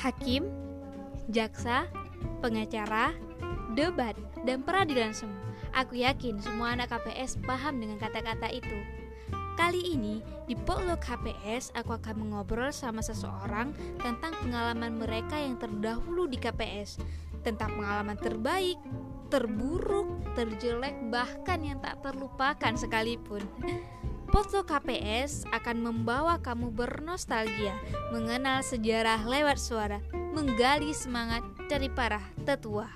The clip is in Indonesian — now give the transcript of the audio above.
hakim, jaksa, pengacara, debat, dan peradilan semu. Aku yakin semua anak KPS paham dengan kata-kata itu. Kali ini di Potluck KPS aku akan mengobrol sama seseorang tentang pengalaman mereka yang terdahulu di KPS, tentang pengalaman terbaik, terburuk, terjelek, bahkan yang tak terlupakan sekalipun. Potluck KPS akan membawa kamu bernostalgia, mengenal sejarah lewat suara, menggali semangat dari para tetua.